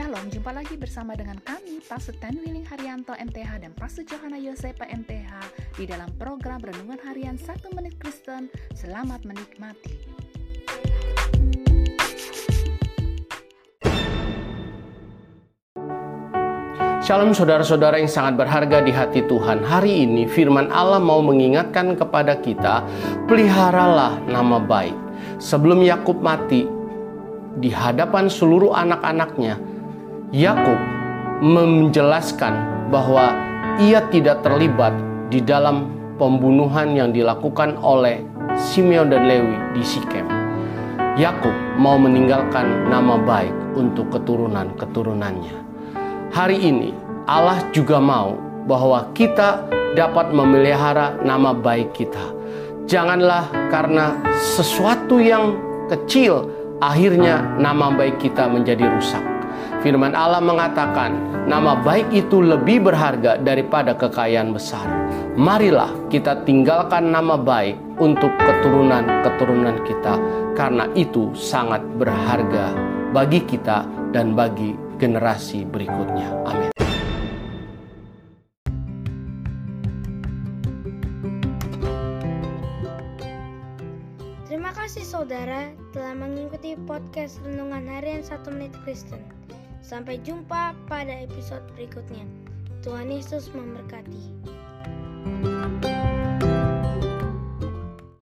Shalom, jumpa lagi bersama dengan kami, Pastor Ten Willing Haryanto MTH dan Pastor Johanna Yosepa MTH di dalam program Renungan Harian 1 Menit Kristen. Selamat menikmati. Shalom saudara-saudara yang sangat berharga di hati Tuhan. Hari ini firman Allah mau mengingatkan kepada kita, peliharalah nama baik. Sebelum Yakub mati, di hadapan seluruh anak-anaknya, Yakub menjelaskan bahwa ia tidak terlibat di dalam pembunuhan yang dilakukan oleh Simeon dan Lewi di Sikem. Yakub mau meninggalkan nama baik untuk keturunan-keturunannya. Hari ini Allah juga mau bahwa kita dapat memelihara nama baik kita. Janganlah karena sesuatu yang kecil akhirnya nama baik kita menjadi rusak. Firman Allah mengatakan, nama baik itu lebih berharga daripada kekayaan besar. Marilah kita tinggalkan nama baik untuk keturunan-keturunan kita, karena itu sangat berharga bagi kita dan bagi generasi berikutnya. Amin. Terima kasih saudara telah mengikuti podcast Renungan Harian 1 Menit Kristen. Sampai jumpa pada episode berikutnya. Tuhan Yesus memberkati.